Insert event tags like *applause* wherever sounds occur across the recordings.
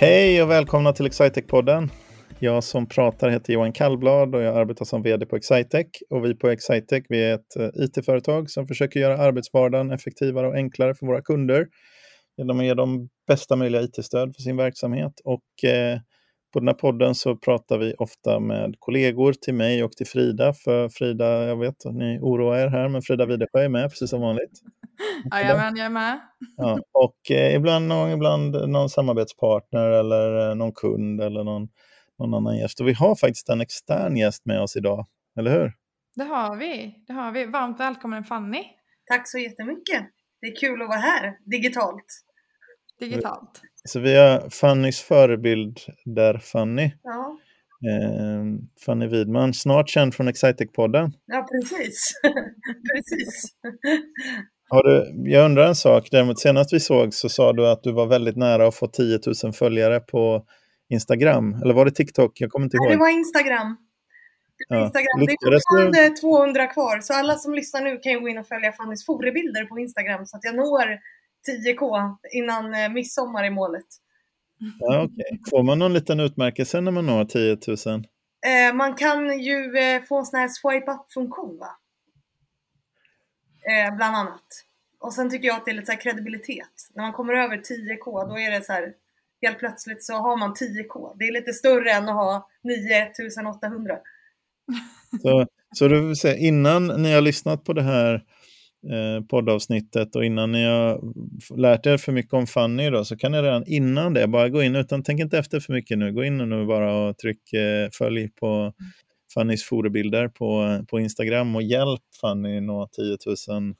Hej och välkomna till Excitec-podden. Jag som pratar heter Johan Kallblad och jag arbetar som vd på Excitec. Och vi på Excitec vi är ett eh, it-företag som försöker göra arbetsvardagen effektivare och enklare för våra kunder genom att ge dem bästa möjliga it-stöd för sin verksamhet. Och eh, på den här podden så pratar vi ofta med kollegor till mig och till Frida. För Frida, jag vet att ni oroar er här, men Frida Widesjö är med precis som vanligt. Jajamän, jag är med. Ja, och eh, ibland, någon, ibland någon samarbetspartner eller eh, någon kund eller någon, någon annan gäst. Och vi har faktiskt en extern gäst med oss idag, eller hur? Det har vi. Det har vi. Varmt välkommen Fanny. Tack så jättemycket. Det är kul att vara här digitalt. Digitalt. Så vi har Fannys förebild där Fanny. Ja, Eh, Fanny Widman, snart känd från Excitec-podden. ja precis. *laughs* precis. Har du, jag undrar en sak, däremot senast vi såg så sa du att du var väldigt nära att få 10 000 följare på Instagram. Eller var det TikTok? Jag kommer inte Nej, det ihåg. var Instagram. Det, var Ja. Instagram. det är fortfarande 200 kvar, så alla som lyssnar nu kan ju gå in och följa Fannys forebilder på Instagram så att jag når 10k innan eh, midsommar i målet. Ja, okay. Får man någon liten utmärkelse när man når 10 000? Eh, man kan ju eh, få en sån här swipe up-funktion va? Eh, bland annat. Och sen tycker jag att det är lite så här kredibilitet. När man kommer över 10k då är det så här helt plötsligt så har man 10k. Det är lite större än att ha 9800. *laughs* Så, så du vill säga, innan ni har lyssnat på det här eh, poddavsnittet och innan ni har lärt er för mycket om Fanny då, så kan ni redan innan det bara gå in, utan tänk inte efter för mycket nu, gå in nu bara och tryck eh, följ på Fannys forebilder på, på Instagram och hjälp Fanny nå 10 000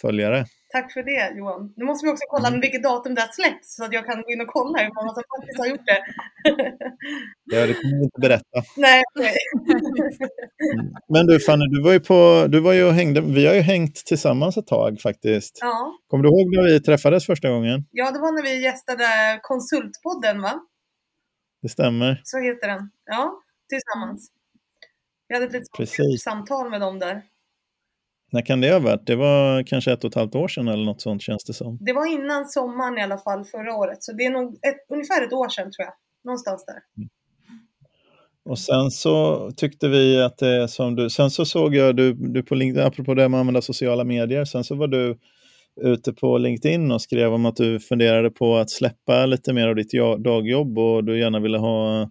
följare. Tack för det Johan. Nu måste vi också kolla med vilket datum det har släppts så att jag kan gå in och kolla hur många som faktiskt har gjort det. Ja, det kommer vi inte berätta. *laughs* Nej, nej. Men du Fanny, du var ju på, du var ju och hängde, vi har ju hängt tillsammans ett tag faktiskt. Ja. Kommer du ihåg när vi träffades första gången? ja, det var när vi gästade Konsultpodden va? Det stämmer. Så heter den. Ja, tillsammans. Vi hade ett litet Precis. samtal med dem där. När kan det ha varit? Det var kanske ett och ett halvt år sedan eller något sånt känns det som. Det var innan sommaren i alla fall förra året. Så det är nog ett, ungefär ett år sedan tror jag. Någonstans där. Och sen så tyckte vi att det som du, sen så såg jag du, du på LinkedIn, apropå det med att använda sociala medier, sen så var du ute på LinkedIn och skrev om att du funderade på att släppa lite mer av ditt dagjobb och du gärna ville ha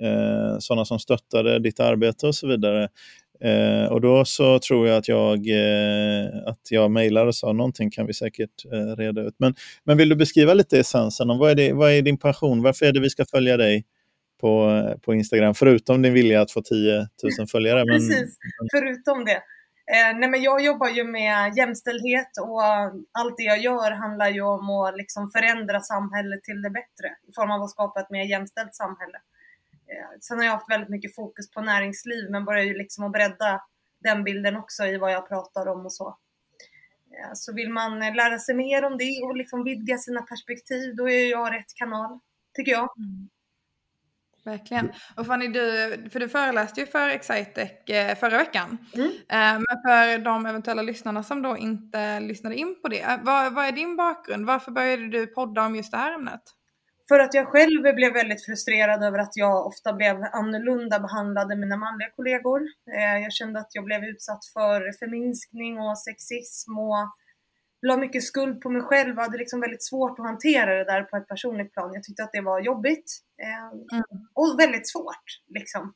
eh, sådana som stöttade ditt arbete och så vidare. Eh, och då så tror jag att jag, eh, att jag mejlade och sa någonting kan vi säkert eh, reda ut. Men, men vill du beskriva lite essensen om vad är, det, vad är din passion? Varför är det vi ska följa dig på, på Instagram? Förutom din vilja att få 10 000 *laughs* följare. Men, Precis, förutom det. Eh, nej men jag jobbar ju med jämställdhet och allt det jag gör handlar ju om att liksom förändra samhället till det bättre i form av att skapa ett mer jämställt samhälle. Eh, sen har jag haft väldigt mycket fokus på näringsliv men börjar ju liksom att bredda den bilden också i vad jag pratar om och så. Eh, så vill man lära sig mer om det och liksom vidga sina perspektiv då är jag rätt kanal, tycker jag. Verkligen. Och Fanny, du, för du föreläste ju för Excitec eh, förra veckan. Mm. Men för de eventuella lyssnarna som då inte lyssnade in på det, vad, vad är din bakgrund? Varför började du podda om just det här ämnet? För att jag själv blev väldigt frustrerad över att jag ofta blev annorlunda behandlad än mina manliga kollegor. Eh, Jag kände att jag blev utsatt för förminskning och sexism och la mycket skuld på mig själv och hade liksom väldigt svårt att hantera det där på ett personligt plan. Jag tyckte att det var jobbigt eh, och väldigt svårt liksom.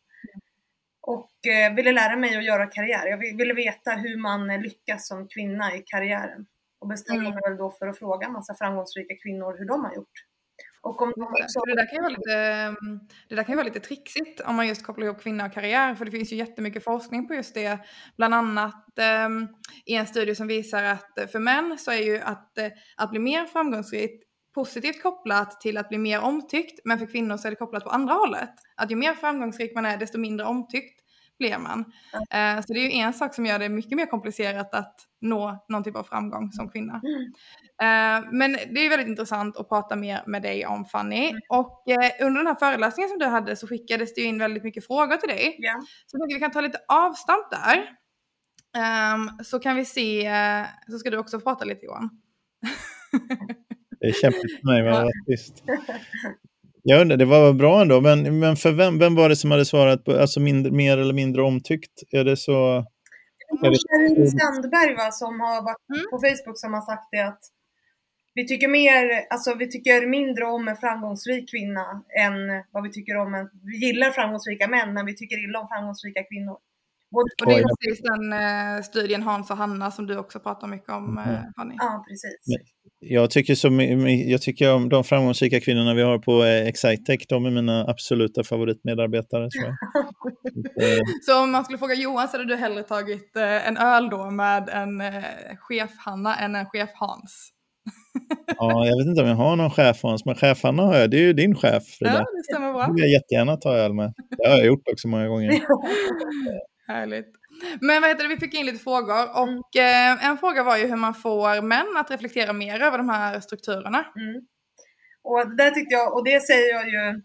Och eh, ville lära mig att göra karriär. Jag vi- ville veta hur man lyckas som kvinna i karriären. Och bestämde Mm. mig väl då för att fråga massa framgångsrika kvinnor hur de har gjort. Och om de också... Det, där kan ju vara lite, det där kan ju vara lite trixigt om man just kopplar ihop kvinna och karriär. För det finns ju jättemycket forskning på just det. Bland annat um, i en studie som visar att för män så är ju att, eh, att bli mer framgångsrik positivt kopplat till att bli mer omtyckt. Men för kvinnor så är det kopplat på andra hållet. Att ju mer framgångsrik man är desto mindre omtyckt blir man. Eh, så det är ju en sak som gör det mycket mer komplicerat att nå någon typ av framgång som kvinna. Mm. Eh, men det är väldigt intressant att prata mer med dig om Fanny. Och eh, under den här föreläsningen som du hade så skickades det ju in väldigt mycket frågor till dig. Ja. Så jag tänker vi kan ta lite avstamp där. Ehm, så kan vi se, eh, så ska du också prata lite Johan. *laughs* Det är kämpigt för mig att vara tyst. Jag undrar, det var bra ändå, men, men för vem, vem var det som hade svarat på, alltså mindre, mer eller mindre omtyckt? Är det så? Sherin Sandberg va, som har varit Mm. på Facebook som har sagt det att vi tycker mer, alltså vi tycker mindre om en framgångsrik kvinna än vad vi tycker om en, vi gillar framgångsrika män men vi tycker illa om framgångsrika kvinnor. Och det är precis den eh, studien Hans och Hanna som du också pratar mycket om, eh, Mhm. Fanny. ja precis. Jag tycker, som, jag tycker om de framgångsrika kvinnorna vi har på eh, Excitec, de är mina absoluta favoritmedarbetare. *laughs* Eh, Så om man skulle fråga Johan så hade du hellre tagit eh, en öl då med en eh, chef-Hanna än en chef-Hans. Ja, jag vet inte om jag har någon chef Hans, men chef-Hanna har jag. Det är ju din chef, Frida. Ja, det stämmer Det bra. vill jag jättegärna ta öl med. Det har jag gjort också många gånger. *laughs* Härligt. Men vad heter det, vi fick in lite frågor och eh, en fråga var ju hur man får män att reflektera mer över de här strukturerna. Mm. Och det där tyckte jag, och det säger jag ju,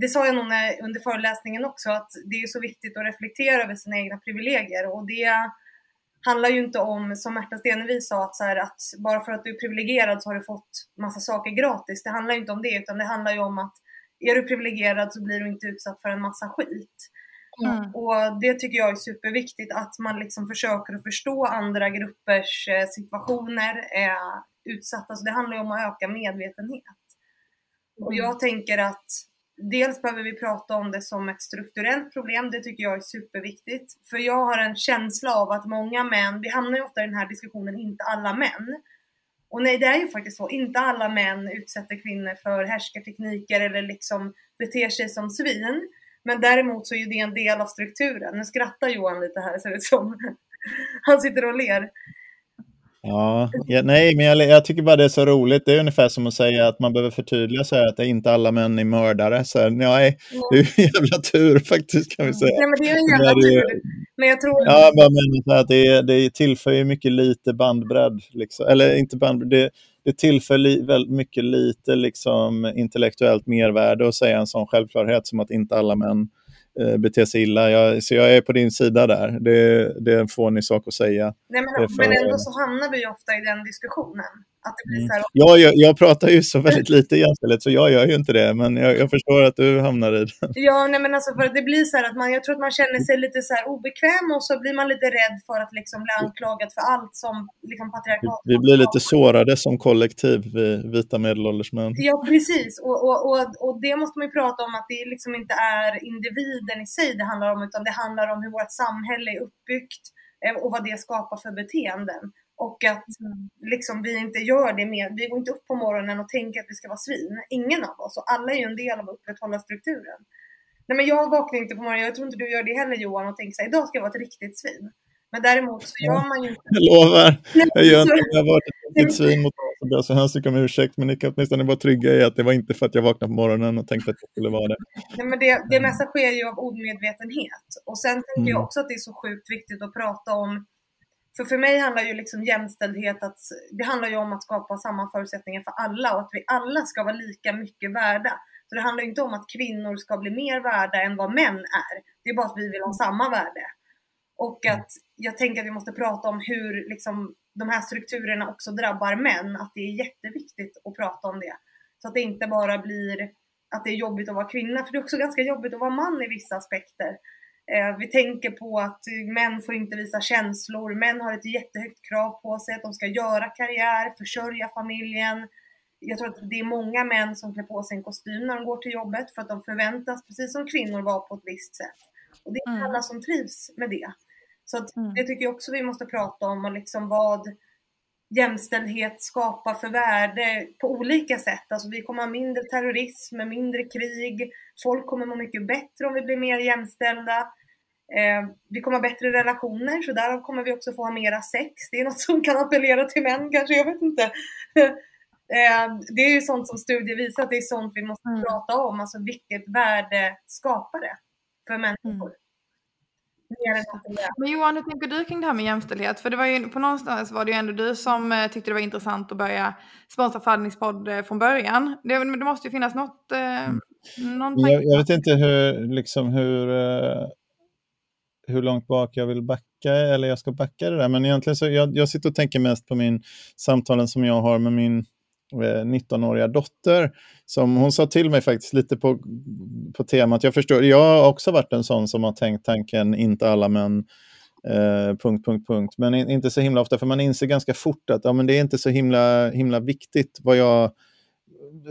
det sa jag nog när, under föreläsningen också, att det är så viktigt att reflektera över sina egna privilegier och det handlar ju inte om, som Märta Stenevi sa, att, så här, att bara för att du är privilegierad så har du fått massa saker gratis. Det handlar ju inte om det, utan det handlar ju om att är du privilegierad så blir du inte utsatt för en massa skit. Mm. Och det tycker jag är superviktigt, att man liksom försöker att förstå andra gruppers eh, situationer, eh, utsatta. Så det handlar ju om att öka medvetenhet. Och jag tänker att dels behöver vi prata om det som ett strukturellt problem, det tycker jag är superviktigt. För jag har en känsla av att många män, vi hamnar ju ofta i den här diskussionen, inte alla män. Och nej, det är ju faktiskt så, inte alla män utsätter kvinnor för härskartekniker eller liksom beter sig som svin. Men däremot så är det en del av strukturen. Nu skrattar Johan lite här ser det ut som. *laughs* Han sitter och ler. Ja, ja, nej, men jag, jag tycker bara det är så roligt. Det är ungefär som att säga att man behöver förtydliga så här att inte alla män är mördare. Så här, nej, det är ju en jävla tur faktiskt kan vi säga. Nej men det är ju en jävla tur. Men jag tror... Ja, men så här det, det tillför ju mycket lite bandbredd. Liksom. Eller inte bandbredd, det, det tillför väldigt mycket lite liksom, intellektuellt mervärde att säga en sån självklarhet som att inte alla män eh, beter sig illa. Jag, så jag är på din sida där. Det, det är en fånig sak att säga. Nej, men, för- men ändå så hamnar vi ofta i den diskussionen. Att det blir Mm. så här, Jag, jag, jag pratar ju så väldigt lite jämställdhet så jag gör ju inte det, men jag, jag förstår att du hamnar i det. Ja, nej men alltså för att det blir så här att man, jag tror att man känner sig lite så här obekväm och så blir man lite rädd för att liksom bli anklagad för allt som liksom patriarkat. Vi blir lite sårade som kollektiv, vi vita medelålders män. Ja, precis. Och, och, och, och det måste man ju prata om att det liksom inte är individen i sig det handlar om, utan det handlar om hur vårt samhälle är uppbyggt eh, och vad det skapar för beteenden. Och att liksom, vi inte gör det med, vi går inte upp på morgonen och tänker att vi ska vara svin. Ingen av oss. Och alla är ju en del av att upprätthålla strukturen. Nej men jag vaknar inte på morgonen, jag tror inte du gör det heller Johan, och tänker så här, idag ska jag vara ett riktigt svin. Men däremot så gör man ju inte *laughs* Jag lovar, jag gör inte jag har varit ett riktigt svin mot oss och ber så hemskt mycket om ursäkt, men ni kan åtminstone vara trygga i att det var inte för att jag vaknade på morgonen och tänkte att jag skulle vara det. Nej, men det, det mesta sker ju av omedvetenhet. Och sen tänker jag Mm. också att det är så sjukt viktigt att prata om för för mig handlar ju liksom jämställdhet att, det handlar ju om att skapa samma förutsättningar för alla och att vi alla ska vara lika mycket värda. Så det handlar inte om att kvinnor ska bli mer värda än vad män är. Det är bara att vi vill ha samma värde. Och att jag tänker att vi måste prata om hur liksom, de här strukturerna också drabbar män. Att det är jätteviktigt att prata om det. Så att det inte bara blir att det är jobbigt att vara kvinna. För det är också ganska jobbigt att vara man i vissa aspekter. Eh, vi tänker på att män får inte visa känslor. Män har ett jättehögt krav på sig att de ska göra karriär, försörja familjen. Jag tror att det är många män som klär på sig en kostym när de går till jobbet för att de förväntas, precis som kvinnor, vara på ett visst sätt. Och det är inte Mm. alla som trivs med det. Så att Mm. det tycker jag också vi måste prata om och liksom vad jämställdhet skapar för värde på olika sätt. Alltså vi kommer ha mindre terrorism, mindre krig. Folk kommer må mycket bättre om vi blir mer jämställda. Eh, vi kommer ha bättre relationer, så därav kommer vi också få ha mera sex. Det är något som kan appellera till män kanske, jag vet inte. *laughs* eh, det är ju sånt som studier visar att det är sånt vi måste Mm. prata om. Alltså vilket värde skapar det för människor? Mer än att det är- Men Johan, hur tänker du kring det här med jämställdhet? För det var ju på någonstans var det ju ändå du som eh, tyckte det var intressant att börja sponsra Fannys podd eh, från början. Det, det måste ju finnas något, eh, någon tanke. Jag, jag vet inte hur, liksom hur, hur långt bak jag vill backa, eller jag ska backa det där, men egentligen så jag, jag sitter och tänker mest på min samtalen som jag har med min Eh, 19-åriga dotter. Som hon sa till mig faktiskt lite på, på temat, jag förstår, jag har också varit en sån som har tänkt tanken inte alla män Eh, punkt, punkt, punkt. Men in, inte så himla ofta, för man inser ganska fort att ja, men det är inte så himla, himla viktigt vad jag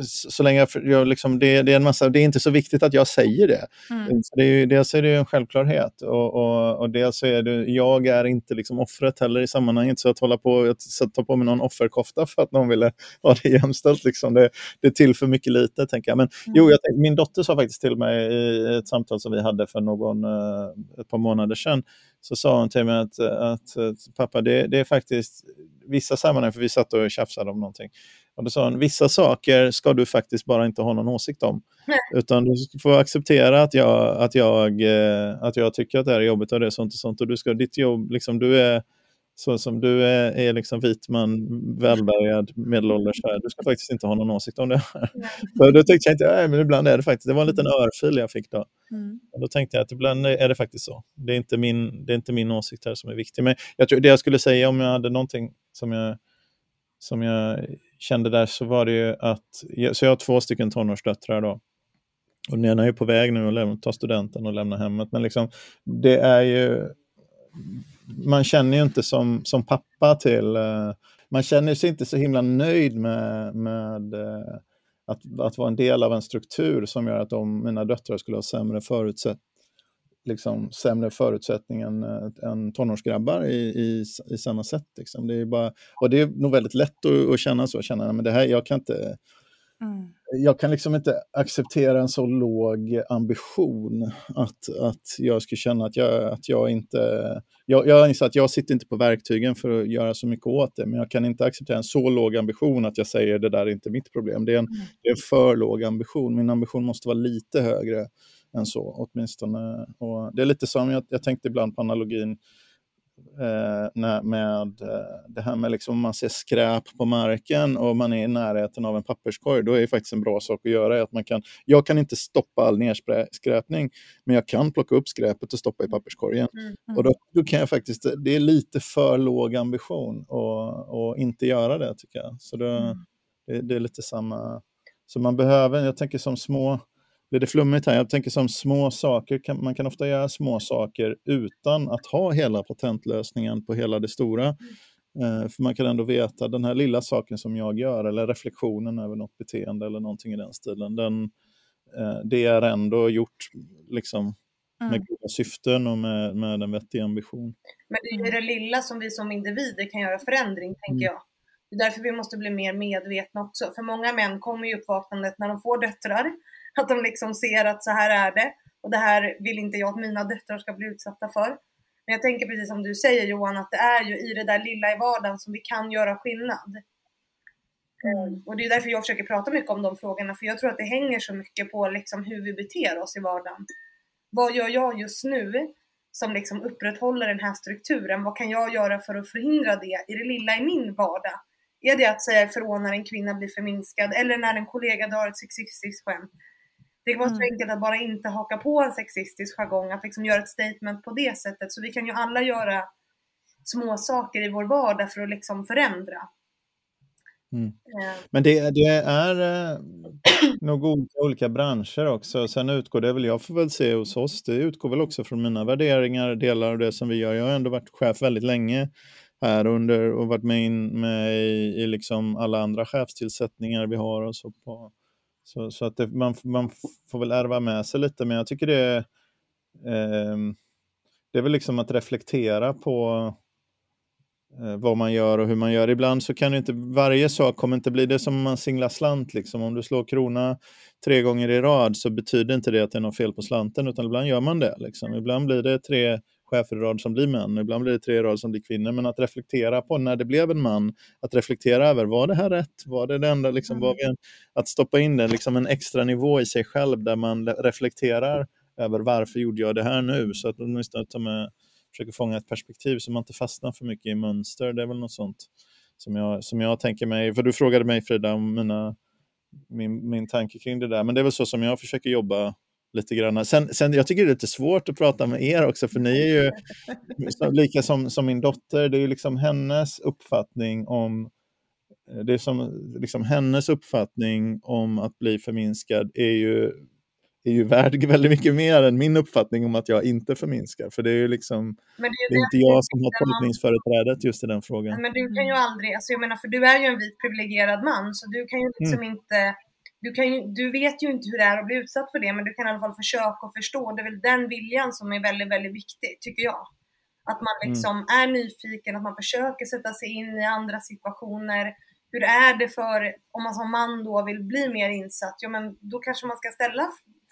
så länge jag, jag liksom, det, det, är en massa, det är inte så viktigt att jag säger det. Mm. det är dels är det en självklarhet och, och, och dels är det, jag är inte liksom offret heller i sammanhanget. Så att hålla på att ta på mig någon offerkofta för att någon ville *laughs* ha det jämställt, liksom, det, det är till för mycket lite. tänker jag. Men mm. jo, jag, min dotter sa faktiskt till mig i ett samtal som vi hade för någon, eh, ett par månader sedan, så sa hon till mig att, att, att pappa, det, det är faktiskt vissa sammanhang, för vi satt och tjafsade om någonting, och då sa han, vissa saker ska du faktiskt bara inte ha någon åsikt om. Nej. Utan du får acceptera att jag, att, jag, eh, att jag tycker att det här är jobbigt och det är sånt och sånt. Och du ska, ditt jobb, liksom, du är så som du är, är liksom vit man, välbärgad, medelålders. Här. Du ska faktiskt inte ha någon åsikt om det här. *laughs* Då tänkte jag inte, nej, men ibland är det faktiskt, det var en liten örfil jag fick då. Mm. Då tänkte jag att ibland är det faktiskt så. Det är inte min, det är inte min åsikt här som är viktig. Men jag tror det jag skulle säga om jag hade någonting som jag, som jag kände där så var det ju att, så jag har två stycken tonårsdöttrar då. Och den ena är på väg nu att ta studenten och lämna hemmet. Men liksom, det är ju, man känner ju inte som, som pappa till, eh, man känner sig inte så himla nöjd med, med eh, att, att vara en del av en struktur som gör att de, mina döttrar skulle ha sämre förutsättningar liksom sämre förutsättningar än, äh, än tonårsgrabbar i, i, i samma sätt. Liksom. Det är bara, och det är nog väldigt lätt att, att känna så, känna men det här, jag kan inte mm. Jag kan liksom inte acceptera en så låg ambition att, att jag skulle känna att jag, att jag inte... Jag, jag inser att jag sitter inte på verktygen för att göra så mycket åt det, men jag kan inte acceptera en så låg ambition att jag säger det där är inte mitt problem. Det är en, mm. det är en för låg ambition. Min ambition måste vara lite högre än så åtminstone. Och det är lite som jag, jag tänkte ibland på analogin eh, när, med eh, det här med liksom, om man ser skräp på marken och man är i närheten av en papperskorg, då är det faktiskt en bra sak att göra. Att man kan, jag kan inte stoppa all nedskräpning, men jag kan plocka upp skräpet och stoppa i papperskorgen. Mm. Mm. Och då, då, kan jag faktiskt, det är lite för låg ambition att inte göra det tycker jag. Så då, mm. det, det är lite samma, så man behöver, jag tänker som små blir det flummigt här. Jag tänker som små saker, man kan ofta göra små saker utan att ha hela patentlösningen på hela det stora. Eh, för man kan ändå veta den här lilla saken som jag gör eller reflektionen över något beteende eller någonting i den stilen. Den, eh, det är ändå gjort liksom, med mm. goda syften och med, med en vettig ambition. Men det är mm. det lilla som vi som individer kan göra förändring, tänker mm. jag. Det är därför vi måste bli mer medvetna också. För många män kommer ju uppvaknandet när de får döttrar *laughs* att de liksom ser att så här är det och det här vill inte jag att mina döttrar ska bli utsatta för. Men jag tänker precis som du säger Johan, att det är ju i det där lilla i vardagen som vi kan göra skillnad. Mm. Och det är därför jag försöker prata mycket om de frågorna, för jag tror att det hänger så mycket på liksom hur vi beter oss i vardagen. Vad gör jag just nu som liksom upprätthåller den här strukturen? Vad kan jag göra för att förhindra det i det lilla i min vardag? Är det att säga ifrån när en kvinna blir förminskad eller när en kollega drar ett sexistiskt skämt? Det kan vara så mm. enkelt att bara inte haka på en sexistisk jargong, att liksom göra ett statement på det sättet. Så vi kan ju alla göra små saker i vår vardag för att liksom förändra. Mm. Eh. Men det, det är eh, nog olika, olika branscher också. Sen utgår det väl, jag får väl se hos oss, det utgår väl också från mina värderingar, delar av det som vi gör. Jag har ändå varit chef väldigt länge här under och varit med, in, med i, i liksom alla andra chefstillsättningar vi har och så på, så, så att det, man, man får väl ärva med sig lite, men jag tycker det är, eh, det är väl liksom att reflektera på eh, vad man gör och hur man gör. Ibland så kan det inte, varje sak kommer inte bli det som man singlar slant. Liksom. Om du slår krona tre gånger i rad så betyder inte det att det är något fel på slanten, utan ibland gör man det. Liksom. Ibland blir det tre chefer i rad som blir män, ibland blir det tre i rad som blir kvinnor. Men att reflektera på när det blev en man, att reflektera över, var det här rätt? Var det det enda, liksom, var vi en, att stoppa in det, liksom en extra nivå i sig själv där man reflekterar över varför gjorde jag det här nu? Så att åtminstone ta med, försöker fånga ett perspektiv så man inte fastnar för mycket i mönster. Det är väl något sånt som jag, som jag tänker mig. För du frågade mig Frida om mina, min, min tanke kring det där. Men det är väl så som jag försöker jobba lite grann. Sen, sen, jag tycker det är lite svårt att prata med er också, för ni är ju lika som, som min dotter. Det är ju liksom hennes uppfattning om det är som liksom hennes uppfattning om att bli förminskad är ju, är ju värd *laughs* väldigt mycket mer än min uppfattning om att jag inte förminskar. För det är ju liksom, Men det är, det är inte jag som har tolkningsföreträdet just i den frågan. Men du kan ju aldrig, alltså jag menar för du är ju en vit privilegierad man så du kan ju liksom Mm. inte du, kan ju, du vet ju inte hur det är att bli utsatt för det men du kan i alla fall försöka och förstå. Det är väl den viljan som är väldigt, väldigt viktig tycker jag. Att man Mm. liksom är nyfiken, att man försöker sätta sig in i andra situationer. Hur är det för, om man som man då vill bli mer insatt, ja men då kanske man ska ställa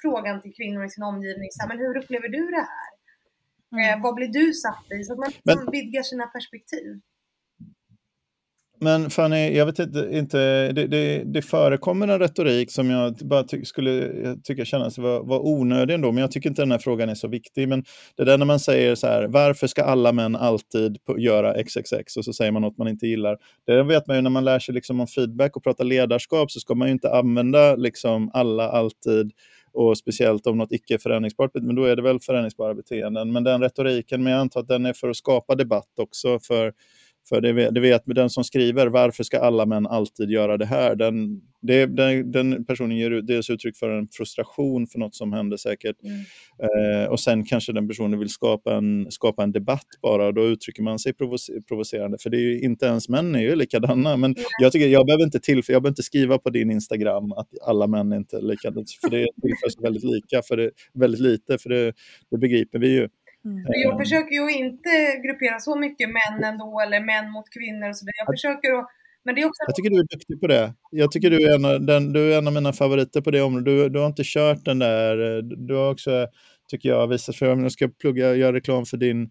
frågan till kvinnor i sin omgivning, så här, men hur upplever du det här? Eh, vad blir du satt i? Så att man liksom vidgar sina perspektiv. Men Fanny, jag vet inte, inte det, det, det förekommer en retorik som jag bara ty skulle tycka kännas var, var onödig ändå, men jag tycker inte den här frågan är så viktig. Men det där när man säger så här, varför ska alla män alltid göra XXX och så säger man något man inte gillar. Det vet man ju när man lär sig liksom om feedback och pratar ledarskap så ska man ju inte använda liksom alla alltid och speciellt om något icke förändringsbart, men då är det väl förändringsbara beteenden. Men den retoriken, men jag antar att den är för att skapa debatt också, för för det det vet den som skriver, varför ska alla män alltid göra det här? Den, det, den, den personen ger dels uttryck för en frustration för något som hände säkert. Eh, och sen kanske den personen vill skapa en, skapa en debatt bara och då uttrycker man sig provoce- provocerande. För det är ju, inte ens män är ju likadana. Men jag tycker jag behöver inte, till, jag behöver inte skriva på din Instagram att alla män är inte likadana. För det tillförs väldigt lika, för det, väldigt lite, för det, det begriper vi ju. Mm. Jag försöker ju inte gruppera så mycket män ändå, eller män mot kvinnor och sådär. Jag försöker att, men det är också Jag tycker du är duktig på det. Jag tycker du är en av, den, du är en av mina favoriter på det området. Du, du har inte kört den där, eh, du har också, tycker jag, visat, för om jag ska plugga, göra reklam för din,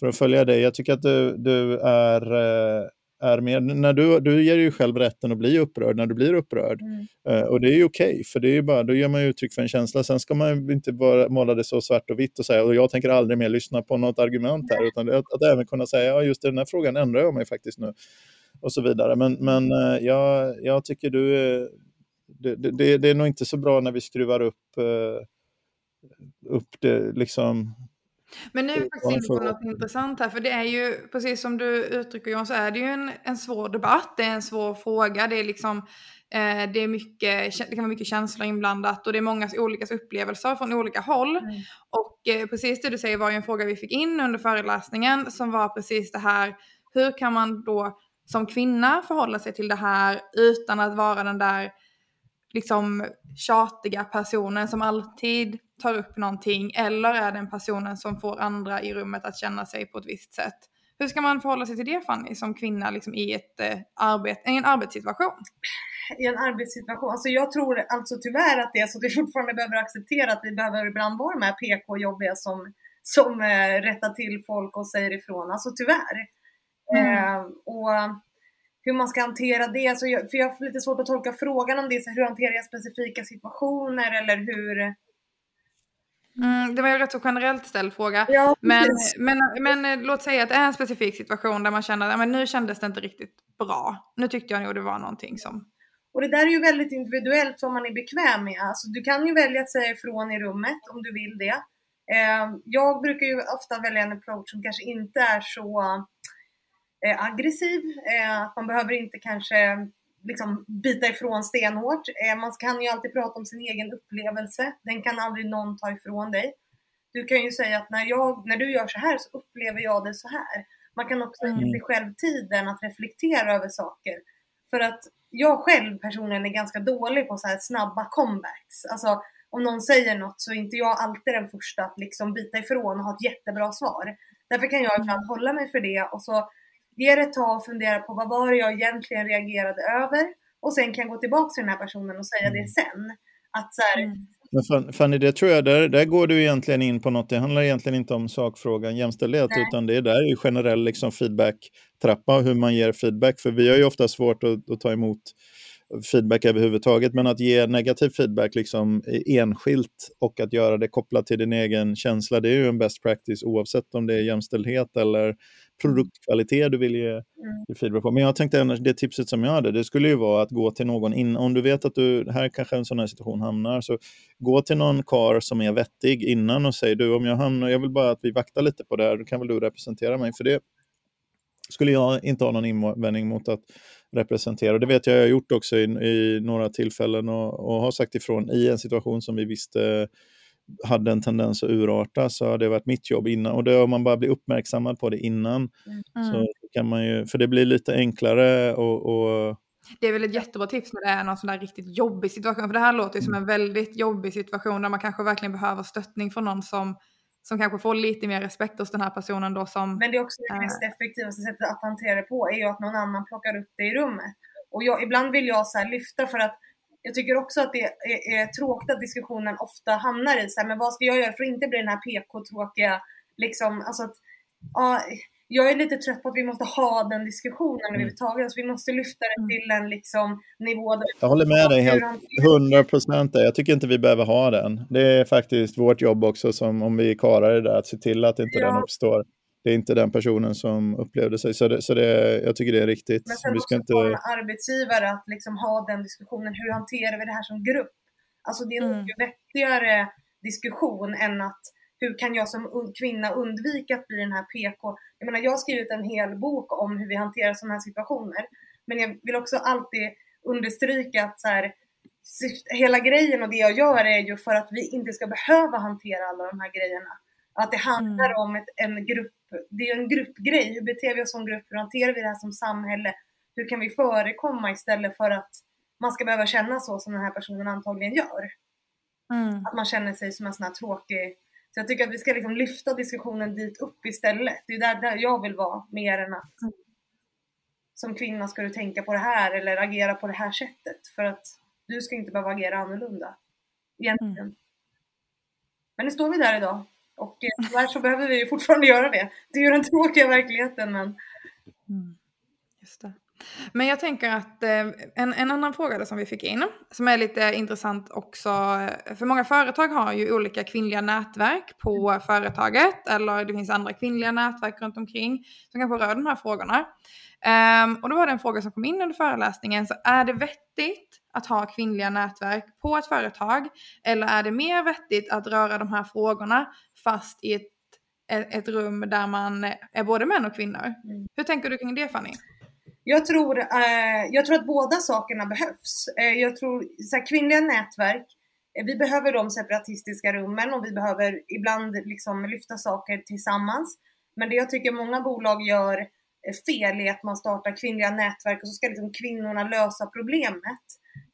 för att följa dig. Jag tycker att du, du är, eh, är mer, när du, du ger ju själv rätten att bli upprörd när du blir upprörd. Mm. Eh, och det är ju okej, för det är ju bara, då ger man ju uttryck för en känsla. Sen ska man inte bara måla det så svart och vitt och säga, och jag tänker aldrig mer lyssna på något argument här, utan att, att även kunna säga, ja just i den här frågan ändrar jag mig faktiskt nu. Och så vidare. Men, men eh, jag, jag tycker du är, det, det- det, är nog inte så bra när vi skruvar upp, eh, upp det liksom. Men nu är vi faktiskt inne på fråga. något intressant här, för det är ju, precis som du uttrycker Johan, så är det ju en, en svår debatt, det är en svår fråga, det är liksom, eh, det, är mycket, det kan vara mycket känslor inblandat och det är många olika upplevelser från olika håll. Mm. Och eh, precis det du säger var ju en fråga vi fick in under föreläsningen som var precis det här, hur kan man då som kvinna förhålla sig till det här utan att vara den där liksom tjatiga personen som alltid tar upp någonting eller är den personen som får andra i rummet att känna sig på ett visst sätt. Hur ska man förhålla sig till det Fanny som kvinna liksom, i, ett, eh, arbet, i en arbetssituation? i en arbetssituation. Alltså jag tror alltså tyvärr att det är så att vi fortfarande behöver acceptera att vi behöver ibland vara de här PK-jobbiga som, som eh, rättar till folk och säger ifrån. Alltså tyvärr. Mm. Eh, och hur man ska hantera det. Alltså jag, för jag har lite svårt att tolka frågan om det. Så hur hanterar jag specifika situationer eller hur... Mm, det var ju rätt så generellt ställd fråga. Ja, Men, men, men låt säga att det är en specifik situation där man känner att men nu kändes det inte riktigt bra. Nu tyckte jag nog det var någonting som... Och det där är ju väldigt individuellt vad man är bekväm med. Alltså, du kan ju välja att säga ifrån i rummet om du vill det. Eh, jag brukar ju ofta välja en approach som kanske inte är så eh, aggressiv. Eh, att man behöver inte kanske liksom bita ifrån stenhårt. Eh, man kan ju alltid prata om sin egen upplevelse. Den kan aldrig någon ta ifrån dig. Du kan ju säga att när, jag, när du gör så här så upplever jag det så här. Man kan också ge Mm. sig själv tiden att reflektera över saker. För att jag själv personligen är ganska dålig på så här snabba comebacks. Alltså om någon säger något så är inte jag alltid den första att liksom bita ifrån och ha ett jättebra svar. Därför kan jag ibland hålla mig för det och så ge det ett tag och fundera på vad var det jag egentligen reagerade över? Och sen kan jag gå tillbaka till den här personen och säga det sen. Att så här, Men Fan- Fanny, det tror jag, där, där går du egentligen in på något, det handlar egentligen inte om sakfrågan jämställdhet, Nej. utan det är där är ju generell liksom feedback-trappa, hur man ger feedback, för vi har ju ofta svårt att, att ta emot feedback överhuvudtaget, men att ge negativ feedback liksom enskilt och att göra det kopplat till din egen känsla, det är ju en best practice oavsett om det är jämställdhet eller produktkvalitet du vill ge Mm. feedback på. Men jag tänkte annars, det tipset som jag hade, det skulle ju vara att gå till någon in, om du vet att du, här kanske en sån här situation hamnar, så gå till någon kar som är vettig innan och säg du om jag hamnar, jag vill bara att vi vaktar lite på det här, då kan väl du representera mig för det skulle jag inte ha någon invändning mot att representera. Det vet jag jag har gjort också i, i några tillfällen och, och, har sagt ifrån i en situation som vi visste hade en tendens att urarta så har det varit mitt jobb innan. Och det, om man bara blir uppmärksammad på det innan mm. så kan man ju, för det blir lite enklare och, och det är väl ett jättebra tips när det är någon sån där riktigt jobbig situation. För det här låter ju som en väldigt jobbig situation där man kanske verkligen behöver stöttning från någon som, som kanske får lite mer respekt hos den här personen då som... Men det är också det mest effektivaste sättet att hantera det på är ju att någon annan plockar upp det i rummet. Och jag, ibland vill jag så lyfta för att jag tycker också att det är, är tråkigt att diskussionen ofta hamnar i så här, men vad ska jag göra för att inte bli den här PK-tråkiga, liksom, alltså att, ja, jag är lite trött på att vi måste ha den diskussionen mm. överhuvudtaget. Alltså vi måste lyfta det mm. till en liksom, nivå där... Jag håller med dig helt, 100 procent. Jag tycker inte vi behöver ha den. Det är faktiskt vårt jobb också, som om vi karar det där, att se till att inte ja. den uppstår. Det är inte den personen som upplevde sig. Så, det, så det, jag tycker det är riktigt. Men sen vi ska inte... arbetsgivare att liksom ha den diskussionen. Hur hanterar vi det här som grupp? Alltså det är en mm. mycket vettigare diskussion än att hur kan jag som kvinna undvika att bli den här PK? Jag menar, jag har skrivit en hel bok om hur vi hanterar sådana här situationer. Men jag vill också alltid understryka att så här, hela grejen och det jag gör är ju för att vi inte ska behöva hantera alla de här grejerna. Att det handlar mm. om ett, en grupp, det är en gruppgrej. Hur beter vi oss som grupp? Hur hanterar vi det här som samhälle? Hur kan vi förekomma istället för att man ska behöva känna så som den här personen antagligen gör? Mm. Att man känner sig som en sån här tråkig så jag tycker att vi ska liksom lyfta diskussionen dit upp istället. Det är där, där jag vill vara mer än att mm. som kvinna ska du tänka på det här eller agera på det här sättet. För att du ska inte behöva agera annorlunda. Egentligen. Mm. Men nu står vi där idag. Och eh, tyvärr så behöver vi ju fortfarande göra det. Det är ju den tråkiga verkligheten men... Mm. Just det. Men jag tänker att eh, en, en annan fråga som vi fick in, som är lite intressant också, eh, för många företag har ju olika kvinnliga nätverk på mm. företaget, eller det finns andra kvinnliga nätverk runt omkring som kanske rör de här frågorna. Um, och då var det en fråga som kom in under föreläsningen, så är det vettigt att ha kvinnliga nätverk på ett företag, eller är det mer vettigt att röra de här frågorna fast i ett, ett, rum där man är både män och kvinnor? Mm. Hur tänker du kring det Fanny? Jag tror, eh, jag tror att båda sakerna behövs. Eh, jag tror så här, kvinnliga nätverk, eh, vi behöver de separatistiska rummen och vi behöver ibland liksom lyfta saker tillsammans. Men det jag tycker många bolag gör eh, fel är att man startar kvinnliga nätverk och så ska liksom kvinnorna lösa problemet.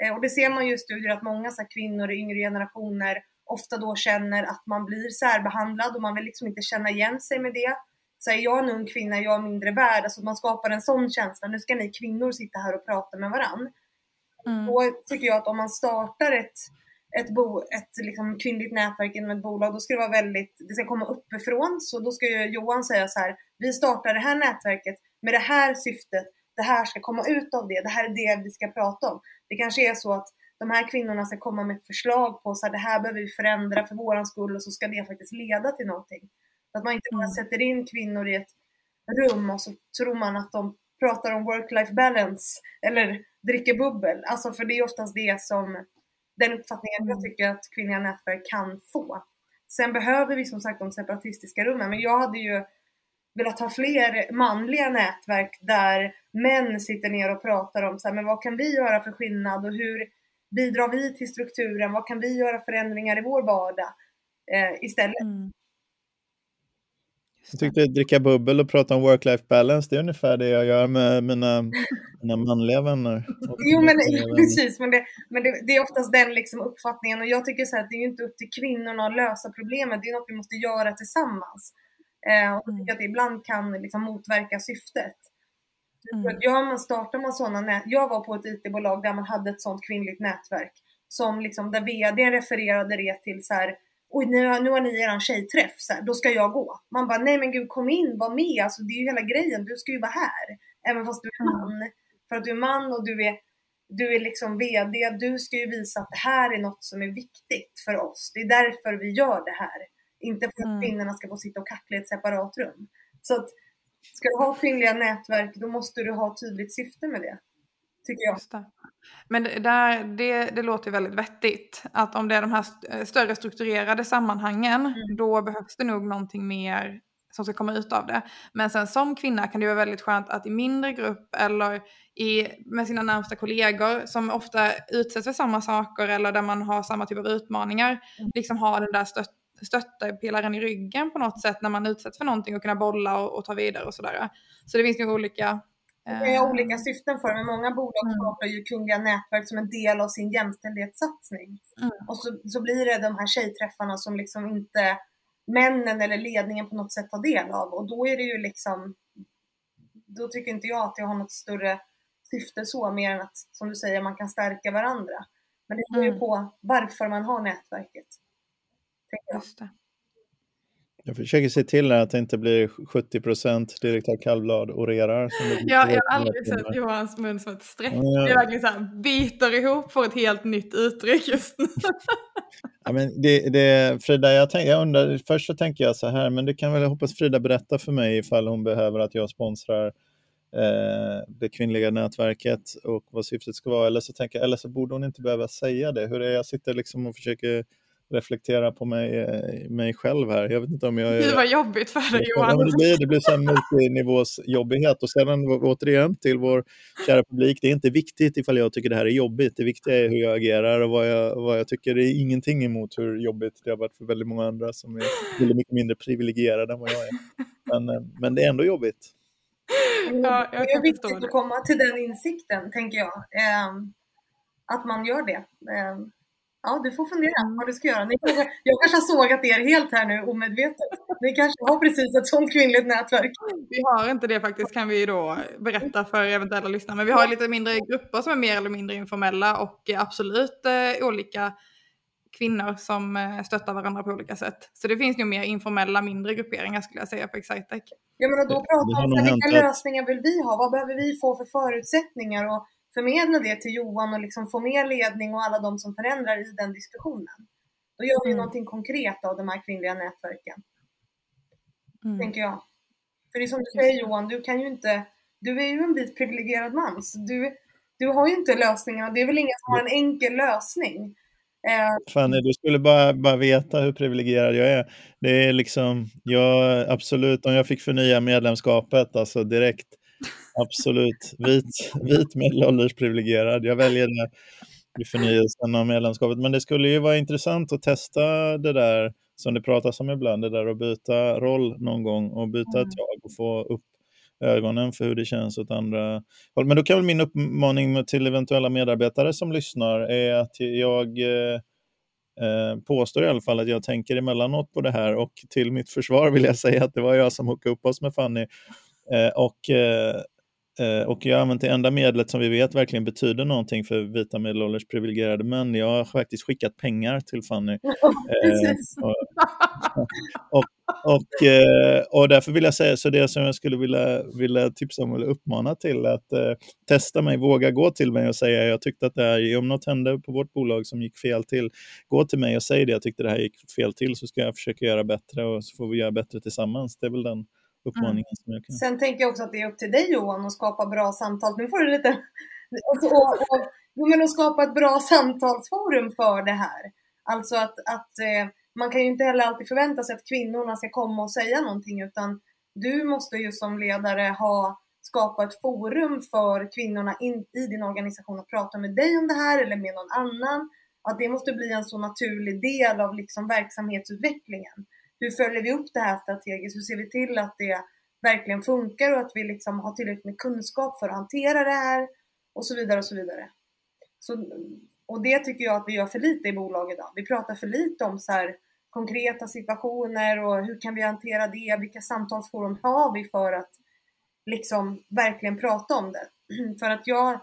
Eh, och det ser man ju i studier att många så kvinnor i yngre generationer ofta då känner att man blir särbehandlad och man vill liksom inte känna igen sig med det så är jag en ung kvinna, jag är mindre värd. Alltså man skapar en sån känsla. Nu ska ni kvinnor sitta här och prata med varann. Mm. Då tycker jag att om man startar ett, ett, bo, ett liksom kvinnligt nätverk inom ett bolag, då ska det vara väldigt, det ska komma uppifrån. Så då ska ju Johan säga så här, vi startar det här nätverket med det här syftet. Det här ska komma ut av det. Det här är det vi ska prata om. Det kanske är så att de här kvinnorna ska komma med ett förslag på så här, det här behöver vi förändra för våran skull och så ska det faktiskt leda till någonting. Att man inte bara mm. sätter in kvinnor i ett rum och så tror man att de pratar om work-life balance eller dricker bubbel. Alltså för det är oftast det som den uppfattningen jag mm. tycker att kvinnliga nätverk kan få. Sen behöver vi som sagt de separatistiska rummen, men jag hade ju velat ha fler manliga nätverk där män sitter ner och pratar om så här, men vad kan vi göra för skillnad och hur bidrar vi till strukturen? Vad kan vi göra förändringar i vår vardag eh, istället? Mm. Jag tyckte dricka bubbel och prata om work-life balance, det är ungefär det jag gör med mina, mina manliga vänner. Jo, men *laughs* precis, men, det, men det, det, är oftast den liksom uppfattningen och jag tycker så här att det är inte upp till kvinnorna att lösa problemet, det är något vi måste göra tillsammans. Eh, och jag tycker att det ibland kan liksom motverka syftet. Mm. Gör man, startar man sådana nät, jag var på ett IT-bolag där man hade ett sådant kvinnligt nätverk som liksom, där vd refererade det till så här, oj nu, nu har ni eran tjejträff, så här, då ska jag gå. Man bara, nej men gud kom in, var med, alltså det är ju hela grejen, du ska ju vara här. Även fast du är mm. man. Mm. För att du är man och du är, du är liksom VD, du ska ju visa att det här är något som är viktigt för oss. Det är därför vi gör det här. Inte för att mm. kvinnorna ska få sitta och kackla i ett separat rum. Så att ska du ha kvinnliga nätverk, då måste du ha tydligt syfte med det tycker jag. Men det, där, det, det låter väldigt vettigt. Att om det är de här större strukturerade sammanhangen, mm. då behövs det nog någonting mer som ska komma ut av det. Men sen som kvinna kan det vara väldigt skönt att i mindre grupp eller i, med sina närmsta kollegor som ofta utsätts för samma saker eller där man har samma typ av utmaningar, mm. liksom ha den där stött, stöttepelaren i ryggen på något sätt när man utsätts för någonting och kunna bolla och, och ta vidare och sådär. Så det finns ju olika det är olika eh, syften för men många bolag mm. skapar ju kvinnliga nätverk som en del av sin jämställdhetssatsning. Mm. Och så, så blir det de här tjejträffarna som liksom inte männen eller ledningen på något sätt tar del av och då är det ju liksom då tycker inte jag att det har något större syfte så mer än att som du säger man kan stärka varandra. Men det beror ju mm. på varför man har nätverket. Just det. Jag försöker se till att det inte blir 70 procent direktör Kallblad orerar. Ja, jag har aldrig sett Johans mun som ett streck. Ja. Det är verkligen så här, biter ihop för ett helt nytt uttryck just nu. *laughs* ja, men det, det, Frida, jag, tänk, jag undrar, först så tänker jag så här, men det kan väl, jag hoppas Frida berätta för mig ifall hon behöver att jag sponsrar eh, det kvinnliga nätverket och vad syftet ska vara. Eller så, tänker, eller så borde hon inte behöva säga det. Hur är jag sitter liksom och försöker reflektera på mig, eh, mig själv här. Jag vet inte om jag är... Det var jobbigt för dig Johan. det blir, det blir så multinivås jobbighet. Och sedan återigen till vår kära publik, det är inte viktigt ifall jag tycker det här är jobbigt. Det viktiga är hur jag agerar och vad jag, vad jag tycker. Det är ingenting emot hur jobbigt det har varit för väldigt många andra som är väldigt mycket mindre privilegierade än vad jag är. Men, eh, men det är ändå jobbigt. Ja, det är viktigt att komma till den insikten, tänker jag. Eh, att man gör det. Ja, du får fundera mm. vad du ska göra. Ni kanske, jag kanske har sågat er helt här nu omedvetet. Ni kanske har precis ett sånt kvinnligt nätverk. Vi har inte det faktiskt kan vi då berätta för eventuella lyssnare. Men vi har lite mindre grupper som är mer eller mindre informella och absolut eh, olika kvinnor som eh, stöttar varandra på olika sätt. Så det finns nog mer informella, mindre grupperingar skulle jag säga på Excitec. Ja, men då pratar man om vilka lösningar vill vi ha? Vad behöver vi få för förutsättningar? Och förmedla det till Johan och liksom få med ledning och alla de som förändrar i den diskussionen. Då gör vi mm. någonting konkret av de här kvinnliga nätverken. Mm. Tänker jag. För det är som du säger Johan, du kan ju inte, du är ju en vit privilegierad man, så du, du har ju inte lösningarna. Det är väl ingen som har en enkel lösning. Eh. Fanny, du skulle bara, bara veta hur privilegierad jag är. Det är liksom, jag, absolut, om jag fick förnya medlemskapet, alltså direkt, Absolut. Vit, vit medelålders privilegierad. Jag väljer det i förnyelsen av medlemskapet. Men det skulle ju vara intressant att testa det där som det pratas om ibland, det där att byta roll någon gång och byta ett tag och få upp ögonen för hur det känns åt andra håll. Men då kan väl min uppmaning till eventuella medarbetare som lyssnar är att jag eh, eh, påstår i alla fall att jag tänker emellanåt på det här och till mitt försvar vill jag säga att det var jag som hookade upp oss med Fanny. Eh, och Eh, och jag har använt det enda medlet som vi vet verkligen betyder någonting för vita medelålders privilegierade män. Jag har faktiskt skickat pengar till Fanny. *laughs* Eh, och, och, och, eh, och, därför vill jag säga, så det som jag skulle vilja, vilja tipsa om eller uppmana till att eh, testa mig, våga gå till mig och säga jag tyckte att det här, om något hände på vårt bolag som gick fel till, gå till mig och säg det, jag tyckte det här gick fel till så ska jag försöka göra bättre och så får vi göra bättre tillsammans. Det är väl den uppmaningen mm. som jag kan. Sen tänker jag också att det är upp till dig Johan att skapa bra samtal. Nu får du lite... och, och, och, men att skapa ett bra samtalsforum för det här. Alltså att, att eh, man kan ju inte heller alltid förvänta sig att kvinnorna ska komma och säga någonting utan du måste ju som ledare ha skapa ett forum för kvinnorna in, i din organisation att prata med dig om det här eller med någon annan. Att det måste bli en så naturlig del av liksom verksamhetsutvecklingen hur följer vi upp det här strategiskt? Hur ser vi till att det verkligen funkar och att vi liksom har tillräckligt med kunskap för att hantera det här och så vidare och så vidare. Så, och det tycker jag att vi gör för lite i bolaget idag. Vi pratar för lite om så här, konkreta situationer och hur kan vi hantera det? Vilka samtalsforum har vi för att liksom verkligen prata om det? *clears throat* för att jag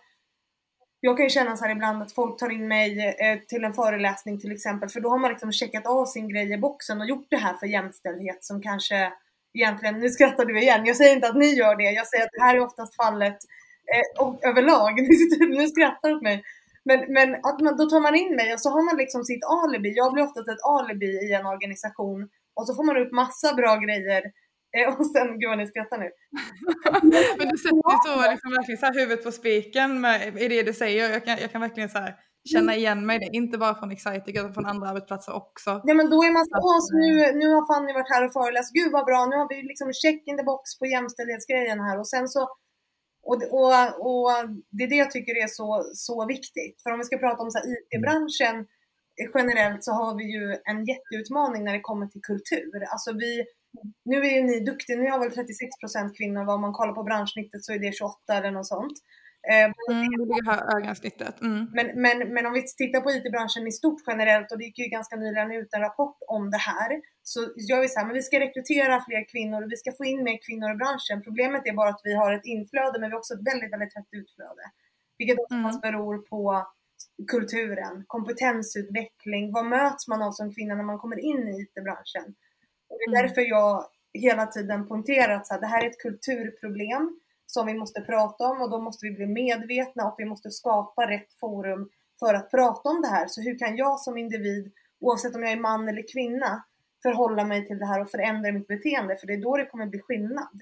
jag kan ju känna så här ibland att folk tar in mig eh, till en föreläsning till exempel, för då har man liksom checkat av sin grej i boxen och gjort det här för jämställdhet som kanske egentligen, nu skrattar du igen, jag säger inte att ni gör det, jag säger att det här är oftast fallet eh, och, överlag, *laughs* nu skrattar du åt mig. Men, men att man, då tar man in mig och så har man liksom sitt alibi, jag blir oftast ett alibi i en organisation och så får man upp massa bra grejer *laughs* och sen, gud vad ni skrattar nu. *laughs* Men du sätter så, liksom, verkligen så här huvudet på spiken med, i det du säger. Jag kan, jag kan verkligen så här, känna igen mig det. Inte bara från Excitec utan från andra arbetsplatser också. Nej men då är man så, så nu, nu har Fanny varit här och föreläst, gud vad bra, nu har vi liksom check in the box på jämställdhetsgrejen här och sen så och, och, och det är det jag tycker är så, så viktigt. För om vi ska prata om så IT-branschen generellt så har vi ju en jätteutmaning när det kommer till kultur. Alltså vi, nu är ju ni duktiga, ni har väl 36% kvinnor, om man kollar på branschsnittet så är det 28 eller något sånt. Eh, mm, det ligger högre snittet. Mm. Men, men, men om vi tittar på IT-branschen i stort generellt och det gick ju ganska nyligen ut en rapport om det här. Så gör vi så här, men vi ska rekrytera fler kvinnor och vi ska få in mer kvinnor i branschen. Problemet är bara att vi har ett inflöde men vi har också ett väldigt, väldigt högt utflöde. Vilket oftast mm. beror på kulturen, kompetensutveckling, vad möts man av som kvinna när man kommer in i IT-branschen? Det är mm. därför jag hela tiden poängterat att det här är ett kulturproblem som vi måste prata om och då måste vi bli medvetna och vi måste skapa rätt forum för att prata om det här. Så hur kan jag som individ, oavsett om jag är man eller kvinna, förhålla mig till det här och förändra mitt beteende? För det är då det kommer bli skillnad.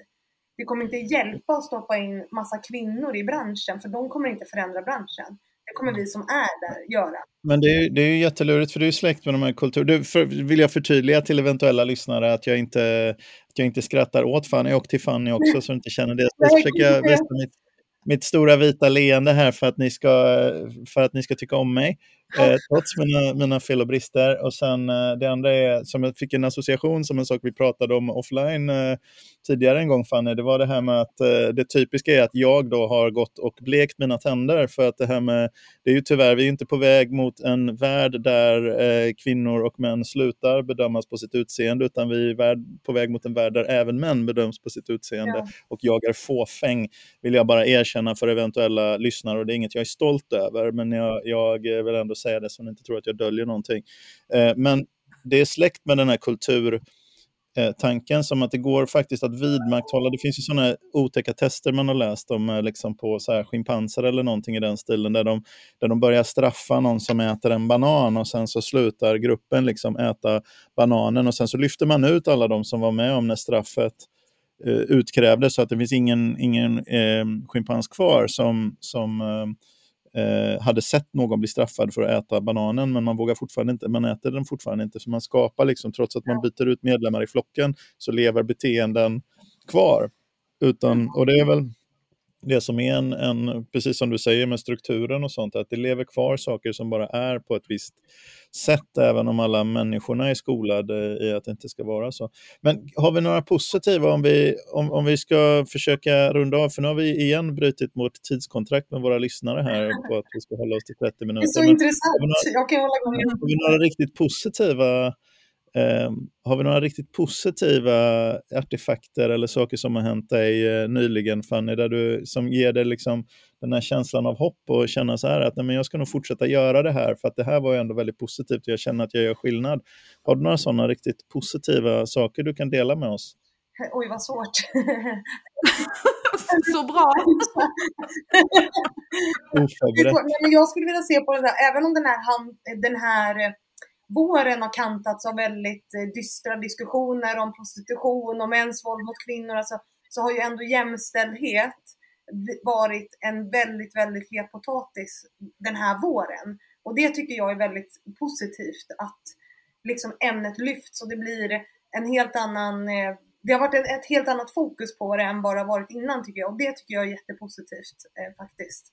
Det kommer inte hjälpa att stoppa in massa kvinnor i branschen, för de kommer inte förändra branschen. Det kommer vi som är där göra. Men det är, det är ju jättelurigt för du är släkt med de här kulturerna. vill jag förtydliga till eventuella lyssnare att jag inte, att jag inte skrattar åt Fanny och till Fanny också så du inte känner det. Så försöker jag visa mitt, mitt stora vita leende här för att ni ska, för att ni ska tycka om mig. Eh, trots mina, mina fel och brister. Och sen eh, det andra är, som jag fick en association som en sak vi pratade om offline eh, tidigare en gång Fanny, det var det här med att eh, det typiska är att jag då har gått och blekt mina tänder för att det här med, det är ju tyvärr, vi är inte på väg mot en värld där eh, kvinnor och män slutar bedömas på sitt utseende utan vi är på väg mot en värld där även män bedöms på sitt utseende ja. och jag är fåfäng, vill jag bara erkänna för eventuella lyssnare och det är inget jag är stolt över men jag, jag vill ändå säga det så ni inte tror att jag döljer någonting. Eh, men det är släkt med den här kulturtanken eh, som att det går faktiskt att vidmakthålla. Det finns ju sådana otäcka tester man har läst om eh, liksom på så här schimpanser eller någonting i den stilen där de, där de börjar straffa någon som äter en banan och sen så slutar gruppen liksom äta bananen och sen så lyfter man ut alla de som var med om när straffet eh, utkrävdes så att det finns ingen, ingen eh, schimpans kvar som, som eh, eh, hade sett någon bli straffad för att äta bananen, men man vågar fortfarande inte, man äter den fortfarande inte. Så man skapar, liksom, trots att man byter ut medlemmar i flocken, så lever beteenden kvar. Utan, och det är väl det som är en, en, precis som du säger med strukturen och sånt, att det lever kvar saker som bara är på ett visst sätt, även om alla människorna är skolade i att det inte ska vara så. Men har vi några positiva, om vi, om, om vi ska försöka runda av, för nu har vi igen brutit mot tidskontrakt med våra lyssnare här på att vi ska hålla oss till 30 minuter. Det är så Men intressant, några, jag kan hålla igång. Har vi några riktigt positiva har vi några riktigt positiva artefakter eller saker som har hänt dig eh, nyligen Fanny, där du, som ger dig liksom den här känslan av hopp och känna så här att nej, men jag ska nog fortsätta göra det här för att det här var ju ändå väldigt positivt och jag känner att jag gör skillnad. Har du några sådana riktigt positiva saker du kan dela med oss? Oj, vad svårt. så bra! jag skulle vilja se på det där, även om den här, den här våren har kantats av väldigt eh, dystra diskussioner om prostitution och mäns våld mot kvinnor, alltså, så har ju ändå jämställdhet varit en väldigt, väldigt het potatis den här våren. Och det tycker jag är väldigt positivt att liksom ämnet lyfts och det blir en helt annan eh, det har varit ett helt annat fokus på det än vad det har varit innan tycker jag och det tycker jag är jättepositivt eh, faktiskt.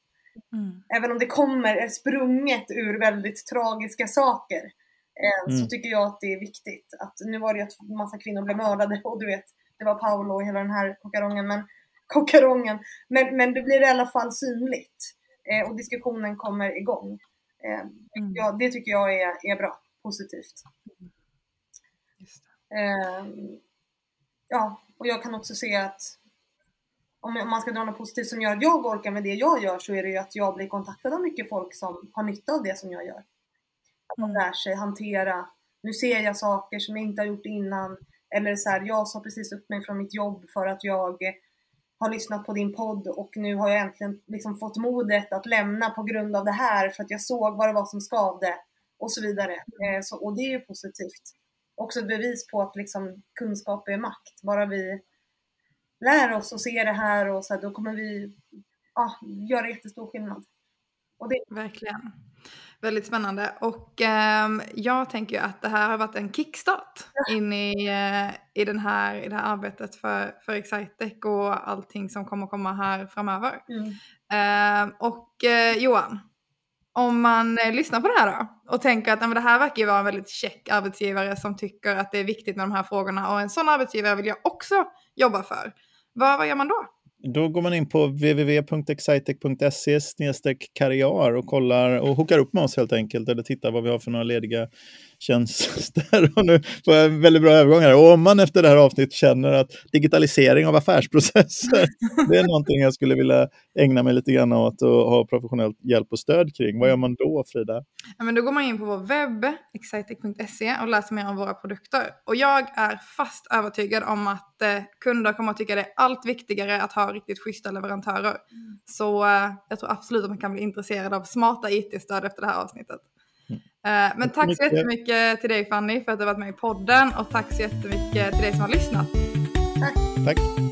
Mm. Även om det kommer, är sprunget ur väldigt tragiska saker mm. så tycker jag att det är viktigt. Att nu var det ju att massa kvinnor blev mördade och du vet, det var Paolo och hela den här kokarongen. Men, *laughs* kokarongen. Men, men det blir i alla fall synligt eh, och diskussionen kommer igång. Eh, mm. ja, det tycker jag är, är bra, positivt. Eh, ja, och jag kan också se att om man ska dra något positivt som gör att jag orkar med det jag gör så är det ju att jag blir kontaktad av mycket folk som har nytta av det som jag gör. Att man mm. lär sig hantera, nu ser jag saker som jag inte har gjort innan. Eller så här, jag sa precis upp mig från mitt jobb för att jag har lyssnat på din podd och nu har jag äntligen liksom fått modet att lämna på grund av det här för att jag såg vad det var som skavde och så vidare. Mm. Eh, så, och det är ju positivt. Också ett bevis på att liksom, kunskap är makt. Bara vi lär oss och ser det här och så här, då kommer vi ja, göra jättestor skillnad. Det... Verkligen. Väldigt spännande. Och eh, jag tänker ju att det här har varit en kickstart in i, eh, i, den här, i det här arbetet för, för Excitec och allting som kommer komma här framöver. Mm. Eh, och Johan, om man eh, lyssnar på det här då och tänker att nej, det här verkar ju vara en väldigt check arbetsgivare som tycker att det är viktigt med de här frågorna och en sån arbetsgivare vill jag också jobba för. Vad, vad gör man då? Då går man in på www.excitec.se karriär och kollar och hookar upp med oss helt enkelt eller tittar vad vi har för några lediga tjänster. *laughs* Och nu får jag en väldigt bra övergång här. Och om man efter det här avsnittet känner att digitalisering av affärsprocesser, *laughs* det är någonting jag skulle vilja ägna mig lite grann åt och ha professionell hjälp och stöd kring. Vad gör man då, Frida? Ja, men då går man in på vår webb, excitec.se och läser mer om våra produkter. Och jag är fast övertygad om att eh, kunder kommer att tycka det är allt viktigare att ha riktigt schyssta leverantörer. Mm. Så eh, jag tror absolut att man kan bli intresserad av smarta IT-stöd efter det här avsnittet. Mm. Men tack så jättemycket till dig Fanny för att du varit med i podden och tack så jättemycket till dig som har lyssnat. Tack. tack.